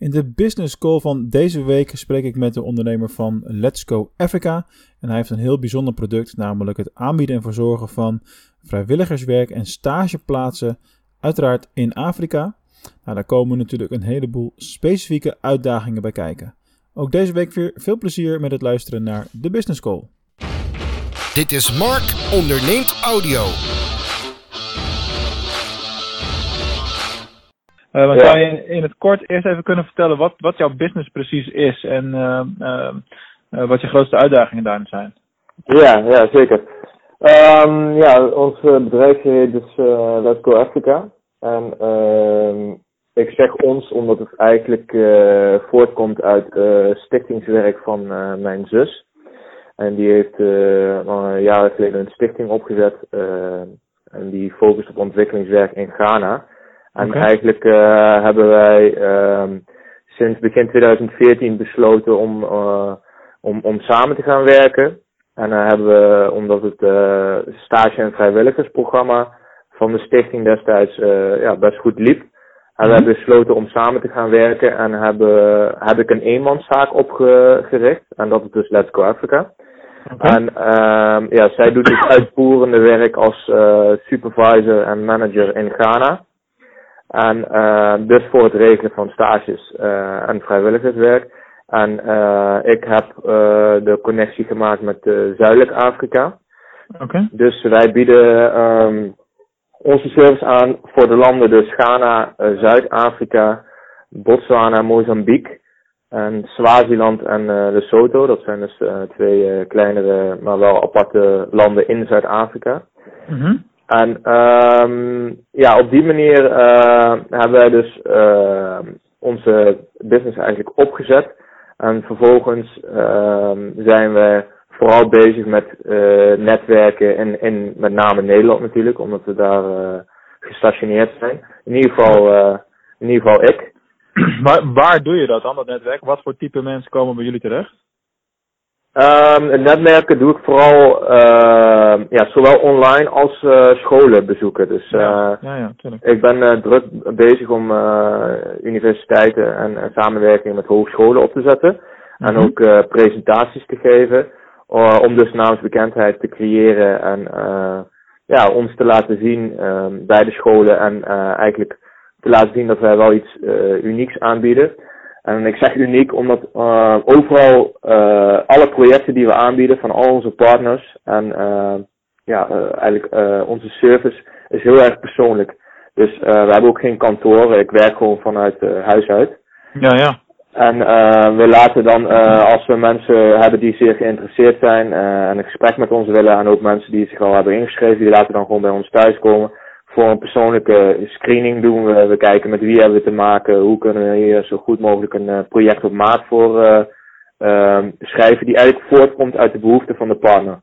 In de business call van deze week spreek ik met de ondernemer van Let's Go Africa. En hij heeft een heel bijzonder product, namelijk het aanbieden en verzorgen van vrijwilligerswerk en stageplaatsen, uiteraard in Afrika. Nou, daar komen natuurlijk een heleboel specifieke uitdagingen bij kijken. Ook deze week weer veel plezier met het luisteren naar de Business Call. Dit is Mark Onderneemt Audio. Maar Zou je in, in, het kort eerst even kunnen vertellen wat, wat jouw business precies is en uh, uh, wat je grootste uitdagingen daarin zijn? Ja, ja zeker. Um, ja, ons bedrijf heet dus Let's Go Africa. En ehm, ik zeg ons omdat het eigenlijk voortkomt uit stichtingswerk van mijn zus. En die heeft uh, jaren geleden een stichting opgezet. en die focust op ontwikkelingswerk in Ghana. En eigenlijk uh, hebben wij uh, sinds begin 2014 besloten om, uh, om, om samen te gaan werken. En dan hebben we, omdat het uh, stage- en vrijwilligersprogramma van de stichting destijds ja, best goed liep, hebben we mhm. besloten om samen te gaan werken. En hebben, heb ik een eenmanszaak opgericht. En dat is dus Let's Go Africa. Okay. En uh, ja, zij doet het uitvoerende werk als uh, supervisor en manager in Ghana. En uh, dus voor het regelen van stages uh, en vrijwilligerswerk. En uh, ik heb de connectie gemaakt met Zuidelijk Afrika. Oké. Dus wij bieden um, onze service aan voor de landen dus Ghana, Zuid-Afrika, Botswana, Mozambique en Swaziland en Lesotho. Dat zijn dus twee kleinere, maar wel aparte landen in Zuid-Afrika. Mm en um, ja, op die manier uh, hebben wij dus uh, onze business eigenlijk opgezet. En vervolgens uh, zijn we vooral bezig met uh, netwerken in, in met name Nederland natuurlijk, omdat we daar uh, gestationeerd zijn. In ieder geval, in ieder geval ik. Maar waar doe je dat dan, dat netwerk? Wat voor type mensen komen bij jullie terecht? Um, netwerken doe ik vooral uh, ja, zowel online als uh, scholen bezoeken. Dus uh, ja, ja, ja, ik ben druk bezig om universiteiten en, en, samenwerking met hogescholen op te zetten. En mhm. ook presentaties te geven. om dus naamsbekendheid te creëren en ja, ons te laten zien ehm, bij de scholen. En eigenlijk te laten zien dat wij wel iets unieks aanbieden. En ik zeg uniek omdat uh, overal uh, alle projecten die we aanbieden van al onze partners en uh, ja, eigenlijk onze service is heel erg persoonlijk. Dus we hebben ook geen kantoor. Ik werk gewoon vanuit huis uit. Ja, ja. En we laten dan, als we mensen hebben die zeer geïnteresseerd zijn en een gesprek met ons willen en ook mensen die zich al hebben ingeschreven, die laten dan gewoon bij ons thuiskomen voor een persoonlijke screening doen we. We kijken met wie hebben we te maken. Hoe kunnen we hier zo goed mogelijk een uh, project op maat voor uh, uh, schrijven. Die eigenlijk voortkomt uit de behoeften van de partner.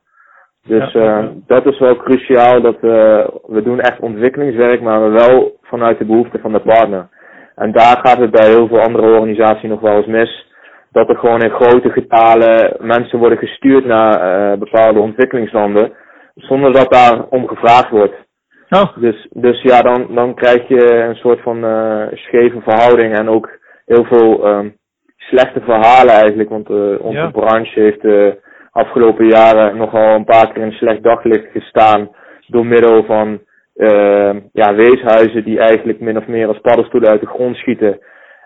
Dus ja, dat is wel cruciaal. Dat we, we doen echt ontwikkelingswerk, maar we wel vanuit de behoeften van de partner. En daar gaat het bij heel veel andere organisaties nog wel eens mis. Dat er gewoon in grote getalen mensen worden gestuurd naar bepaalde ontwikkelingslanden. Zonder dat daar om gevraagd wordt. Oh. Dus, dus ja, dan, dan krijg je een soort van uh, scheve verhouding en ook heel veel um, slechte verhalen eigenlijk. Want uh, onze ja. branche heeft de uh, afgelopen jaren nogal een paar keer in slecht daglicht gestaan. Door middel van uh, ja, weeshuizen die eigenlijk min of meer als paddenstoelen uit de grond schieten.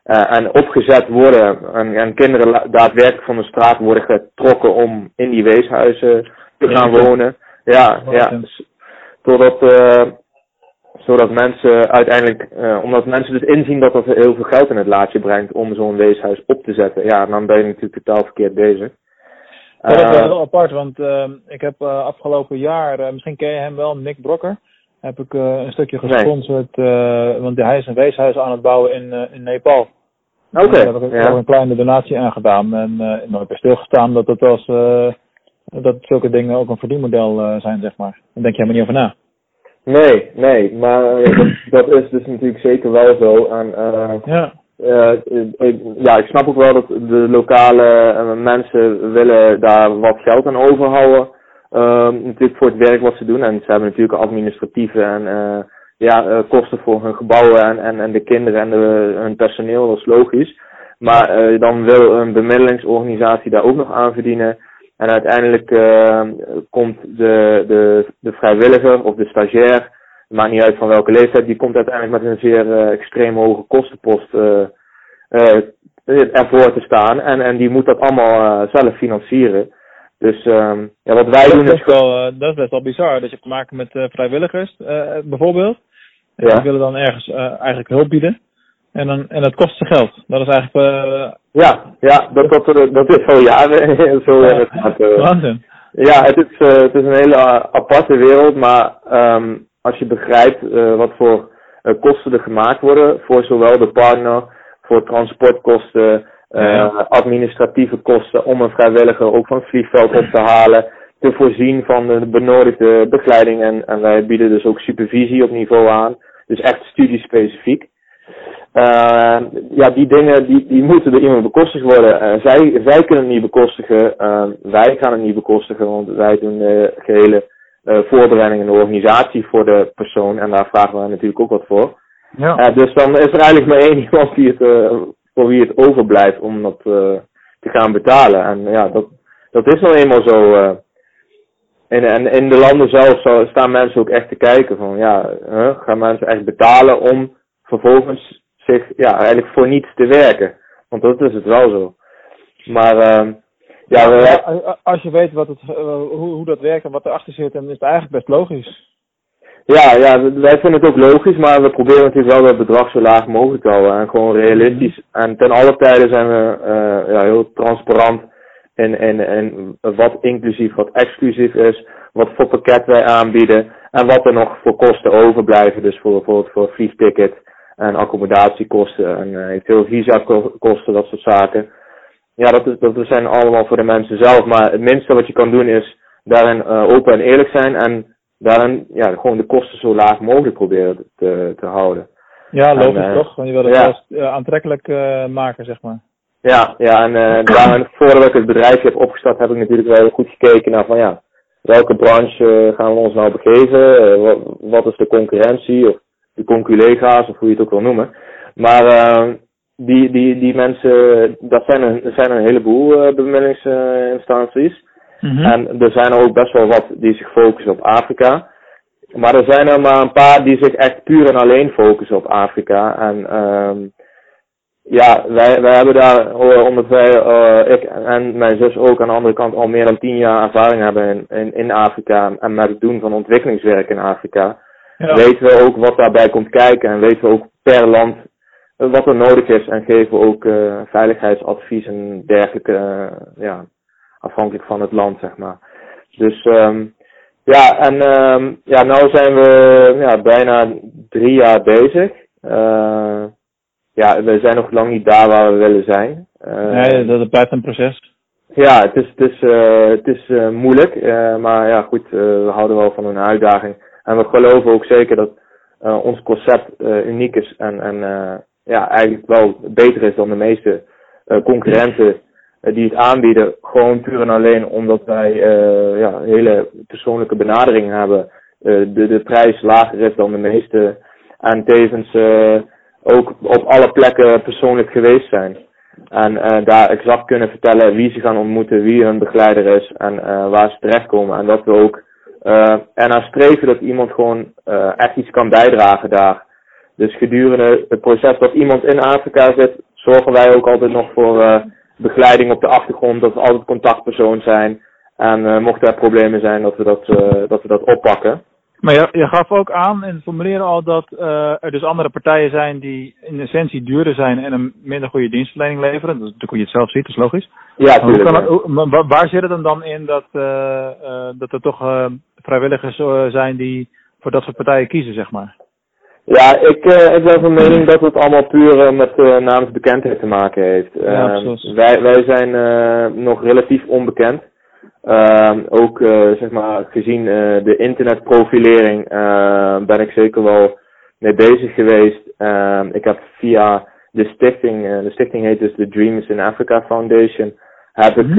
Uh, en opgezet worden. En, en kinderen daadwerkelijk van de straat worden getrokken om in die weeshuizen te gaan wonen. Ja, ja. Totdat, uh, zodat mensen uiteindelijk, uh, omdat mensen dus inzien dat dat heel veel geld in het laadje brengt om zo'n weeshuis op te zetten. Ja, dan ben je natuurlijk totaal verkeerd bezig. dat is wel heel apart, want uh, ik heb afgelopen jaar, misschien ken je hem wel, Nick Brokker. Heb ik een stukje gesponsord, nee. want hij is een weeshuis aan het bouwen in, in Nepal. Oké. Okay, daar heb ik ja. een kleine donatie aangedaan. En uh, ik heb stilgestaan dat het als dat zulke dingen ook een verdienmodel uh, zijn, zeg maar. Daar denk je helemaal niet over na. Nee, nee, maar uh, dat, dat, is dus natuurlijk zeker wel zo. En, uh, ja. ja, ik snap ook wel dat de lokale mensen willen daar wat geld aan overhouden. Ehm, natuurlijk voor het werk wat ze doen. En ze hebben natuurlijk administratieve en ja, kosten voor hun gebouwen en, en, en de kinderen en de, hun personeel, dat is logisch. Maar dan wil een bemiddelingsorganisatie daar ook nog aan verdienen. En uiteindelijk komt de, de, de vrijwilliger of de stagiair, maakt niet uit van welke leeftijd, die komt uiteindelijk met een zeer extreem hoge kostenpost ervoor te staan. En, en die moet dat allemaal zelf financieren. Dus um, ja, wat wij dat doen is... Wel, dat is best wel bizar. Dat je hebt te maken met vrijwilligers, bijvoorbeeld. En ja. die willen dan ergens eigenlijk hulp bieden. En, dan, en dat kost ze geld. Dat is eigenlijk... ja, ja dat, dat, dat is al jaren zo ja, inderdaad. Waanzin. Ja, het is, het is een hele aparte wereld. Maar um, als je begrijpt wat voor kosten er gemaakt worden voor zowel de partner, voor transportkosten, uh, administratieve kosten om een vrijwilliger ook van het vliegveld op te halen, te voorzien van de benodigde begeleiding en, en wij bieden dus ook supervisie op niveau aan, dus echt studiespecifiek. Uh, ja, die dingen die, die moeten door iemand bekostigd worden. Uh, zij, zij kunnen het niet bekostigen, wij gaan het niet bekostigen, want wij doen de gehele voorbereiding en de organisatie voor de persoon en daar vragen we natuurlijk ook wat voor. Ja. dus dan is er eigenlijk maar één iemand die het voor wie het overblijft om dat te gaan betalen. En ja, dat, dat is nou eenmaal zo. En, en in de landen zelf staan mensen ook echt te kijken van ja, gaan mensen echt betalen om vervolgens zich ja, eigenlijk voor niets te werken. Want dat is het wel zo. Maar uh, ja, we, als je weet wat het, hoe, hoe dat werkt en wat erachter zit, dan is het eigenlijk best logisch. Ja, ja, wij vinden het ook logisch, maar we proberen natuurlijk wel dat bedrag zo laag mogelijk te houden. En gewoon realistisch. En ten alle tijden zijn we uh, ja, heel transparant in, in, in wat inclusief, wat exclusief is, wat voor pakket wij aanbieden en wat er nog voor kosten overblijven. Dus voor bijvoorbeeld voor vliegticket en accommodatiekosten en uh, eventueel visa-kosten, dat soort zaken. Ja, dat, is, dat zijn allemaal voor de mensen zelf, maar het minste wat je kan doen is daarin uh, open en eerlijk zijn en daarin ja, gewoon de kosten zo laag mogelijk proberen te, te houden. Ja, logisch en, uh, toch? Want je wil het ja. wel aantrekkelijk maken, zeg maar. Ja, ja en uh, daarin, voordat ik het bedrijf heb opgestart, heb ik natuurlijk wel goed gekeken naar van ja, welke branche gaan we ons nou begeven? Wat, wat, is de concurrentie of de conculega's of hoe je het ook wil noemen. Maar die, die, die mensen, dat zijn een, er zijn een heleboel bemiddelingsinstanties. Mhm. En er zijn er ook best wel wat die zich focussen op Afrika. Maar er zijn er maar een paar die zich echt puur en alleen focussen op Afrika. En um, ja, wij, wij hebben daar, omdat wij, uh, ik en mijn zus ook aan de andere kant al meer dan tien jaar ervaring hebben in, in, in Afrika en met het doen van ontwikkelingswerk in Afrika, ja. weten we ook wat daarbij komt kijken en weten we ook per land wat er nodig is en geven we ook uh, veiligheidsadvies en dergelijke, uh, ja, afhankelijk van het land, zeg maar. Dus um, ja, en um, ja, nou zijn we ja, bijna drie jaar bezig. Uh, ja, we zijn nog lang niet daar waar we willen zijn. Nee, dat blijft een proces. Ja, het is, het is, het is moeilijk, maar ja goed, we houden wel van een uitdaging. En we geloven ook zeker dat ons concept uniek is en, en ja, eigenlijk wel beter is dan de meeste concurrenten eh, die het aanbieden, gewoon puur en alleen omdat wij ja, hele persoonlijke benadering hebben. De, de prijs lager is dan de meeste. En tevens ook op alle plekken persoonlijk geweest zijn. En daar exact kunnen vertellen wie ze gaan ontmoeten, wie hun begeleider is en waar ze terechtkomen. En dat we ook ernaar streven dat iemand gewoon echt iets kan bijdragen daar. Dus gedurende het proces dat iemand in Afrika zit, zorgen wij ook altijd nog voor begeleiding op de achtergrond, dat we altijd contactpersoon zijn. En mochten er problemen zijn, dat we dat, dat, we dat oppakken. Maar je, je gaf ook aan in het al dat uh, er dus andere partijen zijn die in essentie duurder zijn en een minder goede dienstverlening leveren. Dat is natuurlijk hoe je het zelf ziet, dat is logisch. Ja, tuurlijk. Maar waar zit het dan, dan in dat, dat er toch vrijwilligers zijn die voor dat soort partijen kiezen, zeg maar? Ja, ik, uh, ik ben van mening dat het allemaal puur uh, met uh, namensbekendheid te maken heeft. Ja, ehm, wij, wij zijn nog relatief onbekend. Ehm, ook zeg maar gezien de internetprofilering ben ik zeker wel mee bezig geweest. Ehm, ik heb via de stichting, de stichting heet dus de Dreams in Africa Foundation, heb ik mhm.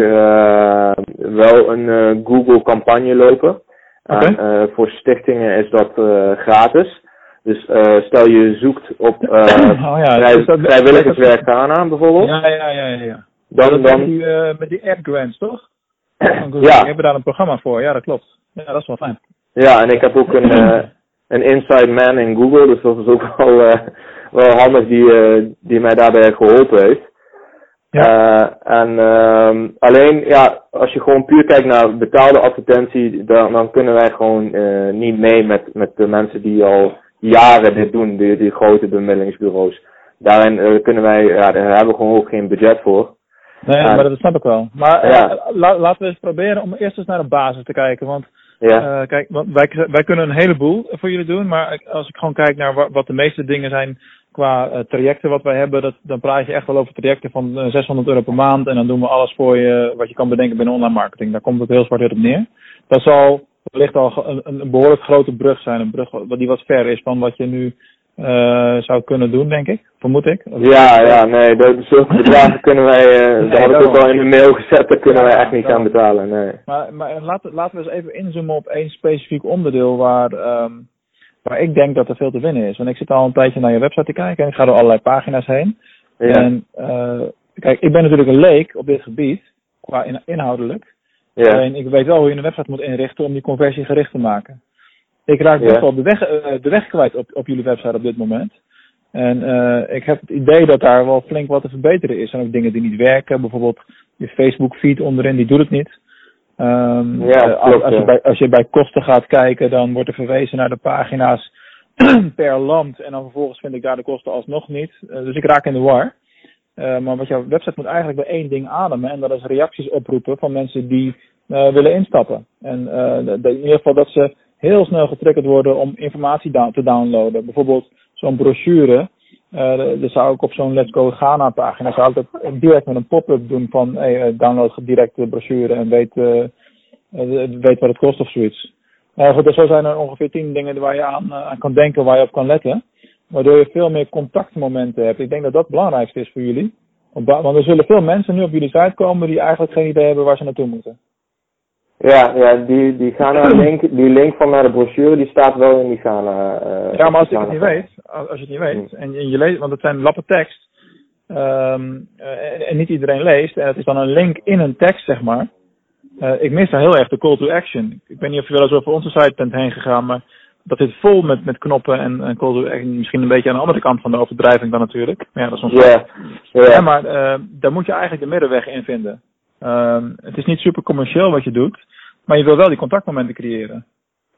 wel een Google campagne lopen. Okay. En, voor stichtingen is dat gratis. Dus stel je zoekt op uh, oh, ja, vrij, dat, vrijwilligerswerk Ghana bijvoorbeeld. Ja, ja, ja, ja. ja. Dan, dan... Met, die, met die app grants, toch? Ja. We hebben daar een programma voor, ja dat klopt. Ja, dat is wel fijn. Ja, en ik heb ook een, een inside man in Google, dus dat is ook wel, wel handig die, die mij daarbij geholpen heeft. Ja. Uh, en uh, alleen, ja, als je gewoon puur kijkt naar betaalde advertentie, dan, dan kunnen wij gewoon uh, niet mee met, met de mensen die al jaren dit doen, die, die grote bemiddelingsbureaus. Daarin uh, kunnen wij, ja, daar hebben we gewoon ook geen budget voor. Nee, maar dat snap ik wel. Maar ja. la, laten we eens proberen om eerst eens naar de basis te kijken. Want ja. kijk, wij, wij kunnen een heleboel voor jullie doen, maar als ik gewoon kijk naar wat, de meeste dingen zijn qua uh, trajecten wat wij hebben, dat, dan praat je echt wel over trajecten van 600 eh, euro per maand. En dan doen we alles voor je wat je kan bedenken binnen online marketing. Daar komt het heel zwart op neer. Dat zal wellicht al een, een behoorlijk grote brug zijn. Een brug die wat ver is van wat je nu zou kunnen doen, denk ik. Vermoed ik. Ja, ja, nee. Dat, zulke bedragen kunnen wij, uh, nee, dat had ik ook al in de mail gezet, dat kunnen wij echt niet gaan betalen, nee. Maar, maar laten, laten we eens even inzoomen op één specifiek onderdeel waar, um, maar ik denk dat er veel te winnen is. Want ik zit al een tijdje naar je website te kijken en ik ga door allerlei pagina's heen. Ja. En uh, kijk, ik ben natuurlijk een leek op dit gebied, qua inhoudelijk. Ja. Alleen ik weet wel hoe je een website moet inrichten om die conversie gericht te maken. Ik raak best wel de weg, uh, de weg kwijt op, op jullie website op dit moment. En uh, ik heb het idee dat daar wel flink wat te verbeteren is. En ook dingen die niet werken. Bijvoorbeeld je Facebook feed onderin, die doet het niet. Um, ja, eh, klopt, als, je bij, als je bij kosten gaat kijken, dan wordt er verwezen naar de pagina's per land. En dan vervolgens vind ik daar de kosten alsnog niet. Uh, dus ik raak in de war. Uh, maar wat jouw website moet eigenlijk bij één ding ademen. En dat is reacties oproepen van mensen die willen instappen. En in ieder geval dat ze heel snel getriggerd worden om informatie te downloaden. Bijvoorbeeld zo'n brochure. Uh, zou ik op zo'n Let's Go Ghana pagina zou ik direct met een pop-up doen van hey, eh, download direct de brochure en weet, uh, weet wat het kost of zoiets. Uh, goed, dus zo zijn er ongeveer tien dingen waar je aan, aan kan denken, waar je op kan letten. Waardoor je veel meer contactmomenten hebt. Ik denk dat dat het belangrijkste is voor jullie. Want er zullen veel mensen nu op jullie site komen die eigenlijk geen idee hebben waar ze naartoe moeten. Ja, ja die, die Ghana link, die link van naar de brochure, die staat wel in die Ghana. Uh, ja, maar als je het niet weet, als je het niet weet, hmm. en, je leest, want het zijn lappen tekst, um, uh, en niet iedereen leest, en het is dan een link in een tekst, zeg maar. Uh, ik mis daar heel erg de call to action. Ik weet niet of je wel eens over onze site bent heen gegaan, maar dat zit vol met, met knoppen en, en call to action. Misschien een beetje aan de andere kant van de overdrijving dan natuurlijk. Maar ja, dat is ons yeah. yeah. Ja, maar daar moet je eigenlijk de middenweg in vinden. Um, het is niet super commercieel wat je doet, maar je wil wel die contactmomenten creëren.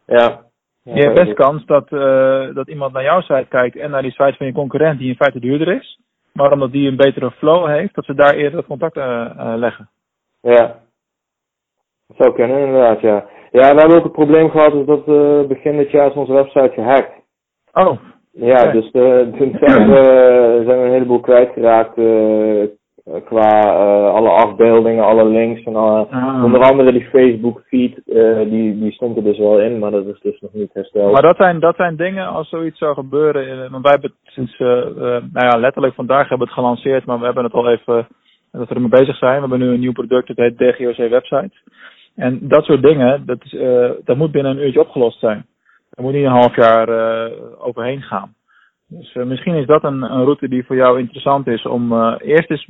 Ja. je hebt best kans dat, uh, dat iemand naar jouw site kijkt en naar die site van je concurrent die in feite duurder is. Maar omdat die een betere flow heeft, dat ze daar eerder het contact uh, uh, leggen. Ja. Dat zou kunnen inderdaad, ja. Ja, we hebben ook het probleem gehad dat begin dit jaar is onze website gehackt. Oh. Ja, dus toen zijn we, zijn we een heleboel kwijtgeraakt eh, qua uh, alle afbeeldingen, alle links en alle, ah. onder andere die Facebook feed, uh, die, die stond er dus wel in, maar dat is dus nog niet hersteld. Maar dat zijn, dat zijn dingen als zoiets zou gebeuren, want wij hebben het sinds, nou ja, letterlijk vandaag hebben we het gelanceerd, maar we hebben het al even, dat we ermee bezig zijn. We hebben nu een nieuw product, het heet DGOC Website. En dat soort dingen, dat, is, dat moet binnen een uurtje opgelost zijn. Daar moet niet een half jaar overheen gaan. Dus uh, misschien is dat een, een, route die voor jou interessant is om uh, eerst eens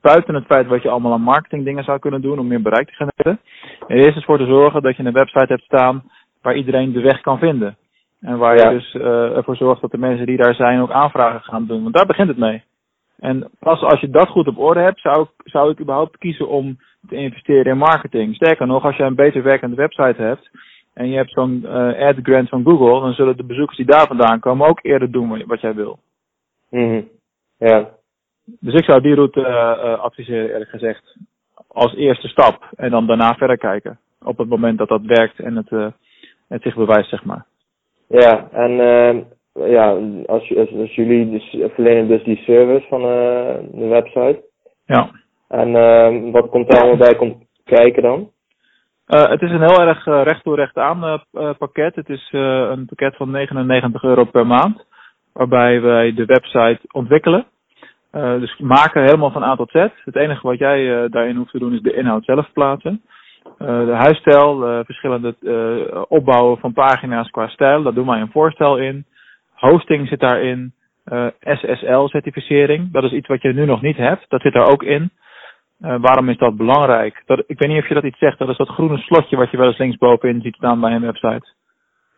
buiten het feit wat je allemaal aan marketingdingen zou kunnen doen om meer bereik te genereren. Eerst eens voor te zorgen dat je een website hebt staan waar iedereen de weg kan vinden. En waar je dus uh, ervoor zorgt dat de mensen die daar zijn ook aanvragen gaan doen. Want daar begint het mee. En pas als je dat goed op orde hebt, zou ik, zou ik überhaupt kiezen om te investeren in marketing. Sterker nog, als je een beter werkende website hebt, en je hebt zo'n uh, ad grant van Google, dan zullen de bezoekers die daar vandaan komen ook eerder doen wat jij wil. Mm Ja. Dus ik zou die route uh, adviseren, eerlijk gezegd, als eerste stap. En dan daarna verder kijken. Op het moment dat dat werkt en het, uh, het zich bewijst, zeg maar. Ja, en ja, als, als, als, jullie dus verlenen dus die service van de website. Ja. En wat komt daar allemaal bij komt kijken dan? Uh, het is een heel erg uh, recht toe recht aan uh, pakket. Het is een pakket van 99 euro per maand. Waarbij wij de website ontwikkelen. dus maken helemaal van A tot Z. Het enige wat jij daarin hoeft te doen is de inhoud zelf plaatsen. de huisstijl, verschillende opbouwen van pagina's qua stijl. Daar doen wij een voorstel in. hosting zit daarin. SSL-certificering, dat is iets wat je nu nog niet hebt. Dat zit daar ook in. Uh, waarom is dat belangrijk? Dat, ik weet niet of je dat iets zegt. Dat is dat groene slotje wat je wel eens linksbovenin ziet staan bij een website.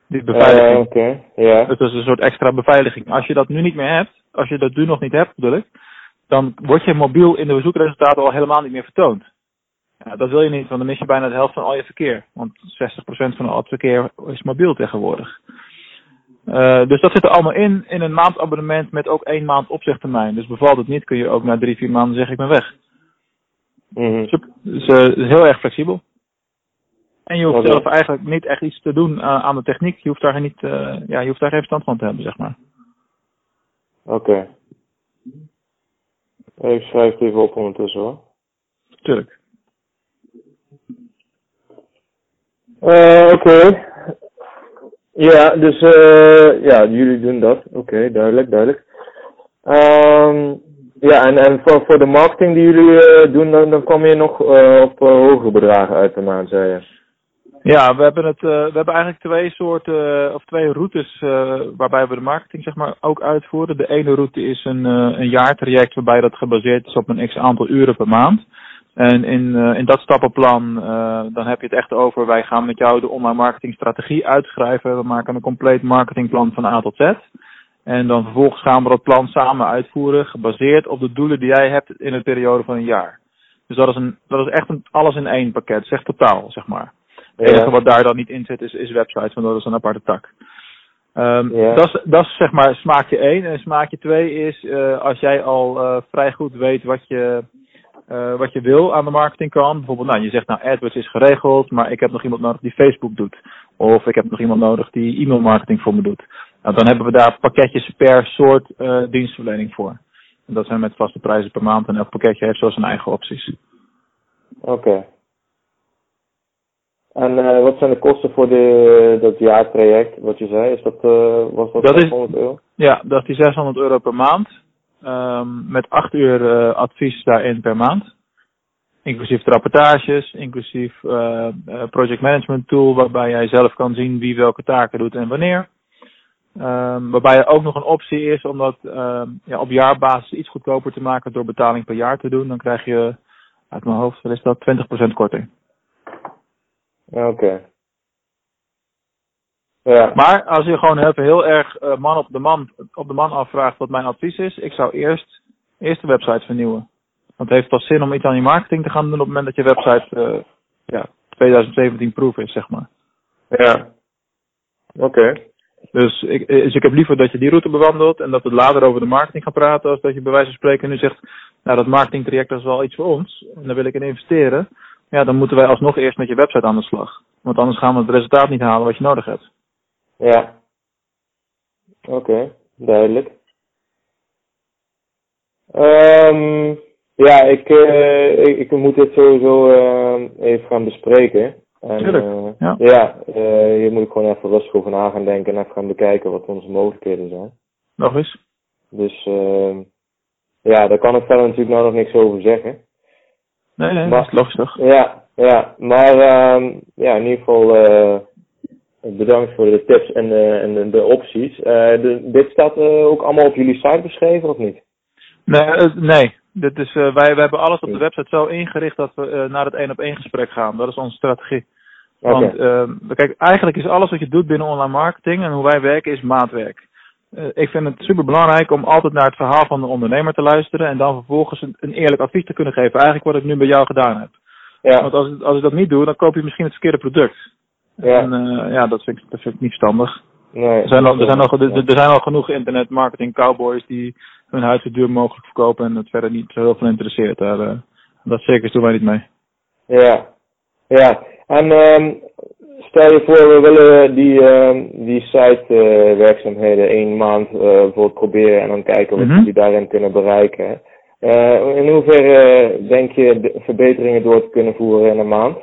Die beveiliging. Uh, Oké, ja. Dat is een soort extra beveiliging. Als je dat nu niet meer hebt, als je dat nu nog niet hebt bedoel ik, dan wordt je mobiel in de zoekresultaten al helemaal niet meer vertoond. Ja, dat wil je niet, want dan mis je bijna de helft van al je verkeer. Want 60% van al het verkeer is mobiel tegenwoordig. Uh, dus dat zit er allemaal in, in een maandabonnement met ook één maand opzegtermijn. Dus bevalt het niet, kun je ook na drie, vier maanden zeggen ik ben weg. Dus uh, is heel erg flexibel. En je hoeft okay. zelf eigenlijk niet echt iets te doen uh, aan de techniek. Je hoeft daar niet, ja, je hoeft daar geen verstand van te hebben, zeg maar. Oké. Okay. Ik schrijf het even op ondertussen hoor. Tuurlijk. Uh, Oké. Okay. Ja, dus uh, ja, jullie doen dat. Oké, okay, duidelijk, duidelijk. Um, ja, en, en voor, voor de marketing die jullie uh, doen, dan, dan kom je nog uh, op hogere bedragen uit maand, zei je. Ja, we hebben, het, we hebben eigenlijk twee soorten, of twee routes waarbij we de marketing zeg maar ook uitvoeren. De ene route is een, een jaartraject waarbij dat gebaseerd is op een x aantal uren per maand. En in, in dat stappenplan, dan heb je het echt over, wij gaan met jou de online marketingstrategie uitschrijven. We maken een compleet marketingplan van A tot Z. En dan vervolgens gaan we dat plan samen uitvoeren, gebaseerd op de doelen die jij hebt in een periode van een jaar. Dus dat is, een, dat is echt een, alles in één pakket, zeg totaal, zeg maar. Het enige wat daar dan niet in zit is, is websites, want dat is een aparte tak. Um, ja. dat, is, dat is zeg maar smaakje 1. En smaakje 2 is, uh, als jij al uh, vrij goed weet wat je uh, wat je wil aan de marketingkant. Bijvoorbeeld, nou, je zegt nou AdWords is geregeld, maar ik heb nog iemand nodig die Facebook doet. Of ik heb nog iemand nodig die e-mail marketing voor me doet. Nou, dan hebben we daar pakketjes per soort uh, dienstverlening voor. En dat zijn met vaste prijzen per maand en elk pakketje heeft zo zijn eigen opties. Oké. Okay. En uh, wat zijn de kosten voor de, dat jaartraject, wat je zei? Is dat, was dat, dat 600 is, euro? Ja, dat is die 600 euro per maand. Um, met acht uur uh, advies daarin per maand. Inclusief de rapportages, inclusief project management tool waarbij jij zelf kan zien wie welke taken doet en wanneer. Um, waarbij er ook nog een optie is om dat um, ja, op jaarbasis iets goedkoper te maken door betaling per jaar te doen. Dan krijg je uit mijn hoofd, wat is dat, 20% korting. Oké. Okay. Ja. Maar als je gewoon even heel erg uh, man op de man, op de man afvraagt wat mijn advies is, ik zou eerst, eerst de website vernieuwen. Want het heeft pas zin om iets aan je marketing te gaan doen op het moment dat je website uh, ja, 2017 proof is, zeg maar. Ja. Oké. Okay. Dus ik, dus ik heb liever dat je die route bewandelt en dat we later over de marketing gaan praten, als dat je bij wijze van spreken nu zegt, nou dat marketingtraject is wel iets voor ons, en daar wil ik in investeren. Ja, dan moeten wij alsnog eerst met je website aan de slag. Want anders gaan we het resultaat niet halen wat je nodig hebt. Ja. Oké, duidelijk. Um, ja, ik, uh, ik, ik, moet dit sowieso uh, even gaan bespreken. En, Tuurlijk, uh, ja. Ja, hier moet ik gewoon even rustig over na gaan denken en even gaan bekijken wat onze mogelijkheden zijn. Nog eens? Dus ehm, ja, daar kan ik verder natuurlijk nou nog niks over zeggen. Nee, nee, maar, dat is lastig. Ja, ja, maar ehm, ja, in ieder geval Bedankt voor de tips en de, en de, de opties. De, dit staat ook allemaal op jullie site beschreven of niet? Nee, nee. Dit is, wij, wij hebben alles op de website zo ingericht dat we naar het één op één gesprek gaan. Dat is onze strategie. Okay. Want ehm, kijk, eigenlijk is alles wat je doet binnen online marketing en hoe wij werken is maatwerk. ik vind het super belangrijk om altijd naar het verhaal van de ondernemer te luisteren en dan vervolgens een, een eerlijk advies te kunnen geven. Eigenlijk wat ik nu bij jou gedaan heb. Ja. Want als, als ik dat niet doe, dan koop je misschien het verkeerde product. Ja. En uh, ja, dat vind, ik, dat vind ik niet verstandig. Nee, er, zijn al, er, zijn al, er, er zijn al genoeg internetmarketing cowboys die hun huis zo duur mogelijk verkopen en het verder niet zo heel veel interesseert. Daar, uh, dat zeker doen wij niet mee. Ja, ja. En um, stel je voor, we willen die, uh, die site uh, werkzaamheden één maand uh, bijvoorbeeld proberen en dan kijken wat mm -hmm. we daarin kunnen bereiken. Uh, in hoeverre denk je de verbeteringen door te kunnen voeren in een maand?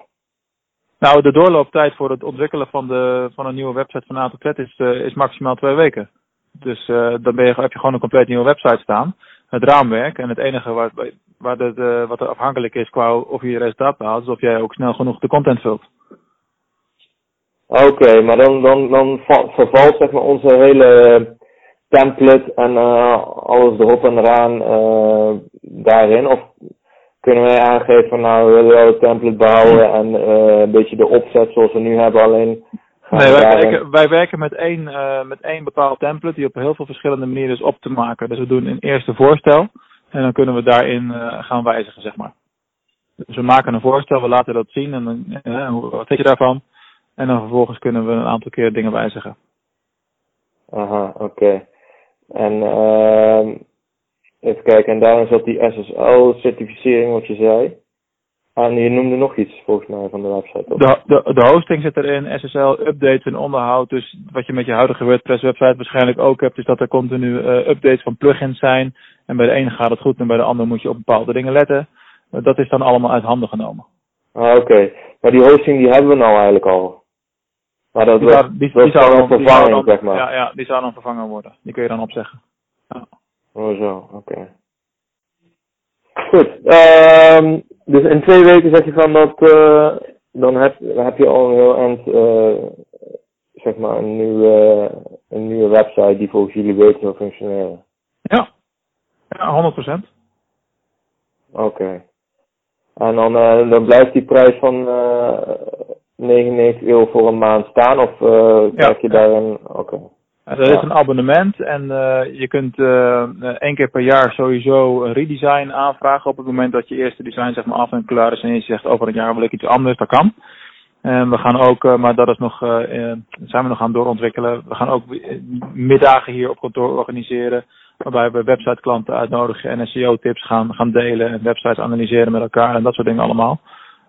Nou, de doorlooptijd voor het ontwikkelen van, de, van een nieuwe website van A tot Z is, uh, is maximaal twee weken. Dus uh, dan ben je, heb je gewoon een compleet nieuwe website staan. Het raamwerk en het enige waar, waar de, de, wat er afhankelijk is qua of je je resultaat behaalt, is of jij ook snel genoeg de content vult. Oké, okay, maar dan, dan, dan vervalt zeg maar onze hele template en alles erop en eraan daarin? Of kunnen wij aangeven van nou, we willen wel een template bouwen en een beetje de opzet zoals we nu hebben, alleen Nee, wij werken, wij werken met één, met één bepaald template die op heel veel verschillende manieren is op te maken. Dus we doen een eerste voorstel en dan kunnen we daarin uh, gaan wijzigen, zeg maar. Dus we maken een voorstel, we laten dat zien en dan, uh, wat vind je daarvan? En dan vervolgens kunnen we een aantal keer dingen wijzigen. Aha, oké. En uh, even kijken, en daarin zat die SSL-certificering wat je zei. En je noemde nog iets volgens mij van de website. De, de, de, hosting zit erin, SSL, updates en onderhoud. Dus wat je met je huidige WordPress website waarschijnlijk ook hebt, is dat er continu uh, updates van plugins zijn. En bij de ene gaat het goed en bij de andere moet je op bepaalde dingen letten. Uh, dat is dan allemaal uit handen genomen. Ah, oké. Okay. Maar die hosting die hebben we nou eigenlijk al. Maar dat, die, was, die, die, die zou dan vervangen, zeg maar. Ja, ja, die zou dan vervangen worden. Die kun je dan opzeggen. Ja. Oh zo, oké. Okay. Goed. Um, dus in twee weken zeg je van dat, uh, dan heb, heb je al een heel eind, uh, zeg maar, een nieuwe, een nieuwe website die volgens jullie beter zou functioneren. Ja, ja 100%. Oké. Okay. En dan, uh, dan blijft die prijs van uh, 99 euro voor een maand staan of uh, ja, krijg je daar een... Oké. Okay. Dat is een abonnement en uh, je kunt uh, één keer per jaar sowieso een redesign aanvragen op het moment dat je eerste design zeg maar af en klaar is en je zegt over een jaar wil ik iets anders, dat kan. En we gaan ook, uh, maar dat is nog, zijn we nog aan doorontwikkelen. We gaan ook middagen hier op kantoor organiseren, waarbij we websiteklanten uitnodigen en SEO-tips gaan, gaan delen en websites analyseren met elkaar en dat soort dingen allemaal.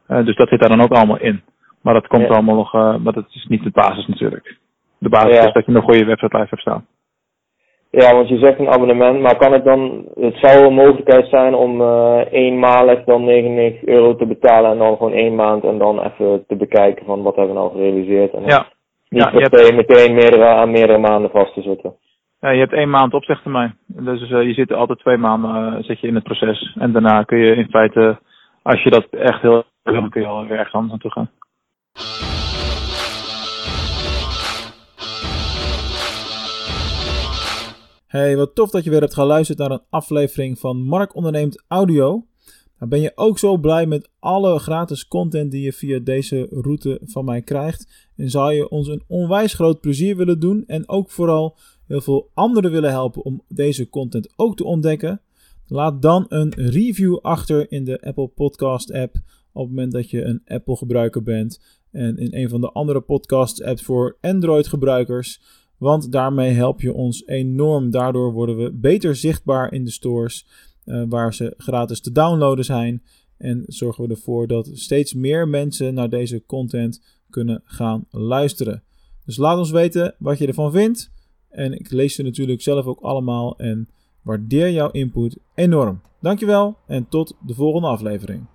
dus dat zit daar dan ook allemaal in. Maar dat komt ja. allemaal nog, maar dat is niet de basis natuurlijk de basis ja. is dat je een goede website live hebt staan. Ja, want je zegt een abonnement, maar kan het dan, het zou een mogelijkheid zijn om uh, eenmalig dan 99 euro te betalen en dan gewoon één maand en dan even te bekijken van wat hebben we nou gerealiseerd. En ja. Niet ja, meteen, meteen meerdere, aan meerdere maanden vast te zitten. Ja, je hebt één maand opzegtermijn. Dus uh, je zit altijd twee maanden uh, zit je in het proces. En daarna kun je in feite, als je dat echt heel wil, dan kun je al weer ergens anders naartoe gaan. Hey, wat tof dat je weer hebt geluisterd naar een aflevering van Mark Onderneemt Audio. Nou, ben je ook zo blij met alle gratis content die je via deze route van mij krijgt? En zou je ons een onwijs groot plezier willen doen en ook vooral heel veel anderen willen helpen om deze content ook te ontdekken? Laat dan een review achter in de Apple Podcast app op het moment dat je een Apple gebruiker bent en in een van de andere podcast apps voor Android gebruikers. Want daarmee help je ons enorm. Daardoor worden we beter zichtbaar in de stores uh, waar ze gratis te downloaden zijn. En zorgen we ervoor dat steeds meer mensen naar deze content kunnen gaan luisteren. Dus laat ons weten wat je ervan vindt. En ik lees ze natuurlijk zelf ook allemaal en waardeer jouw input enorm. Dankjewel en tot de volgende aflevering.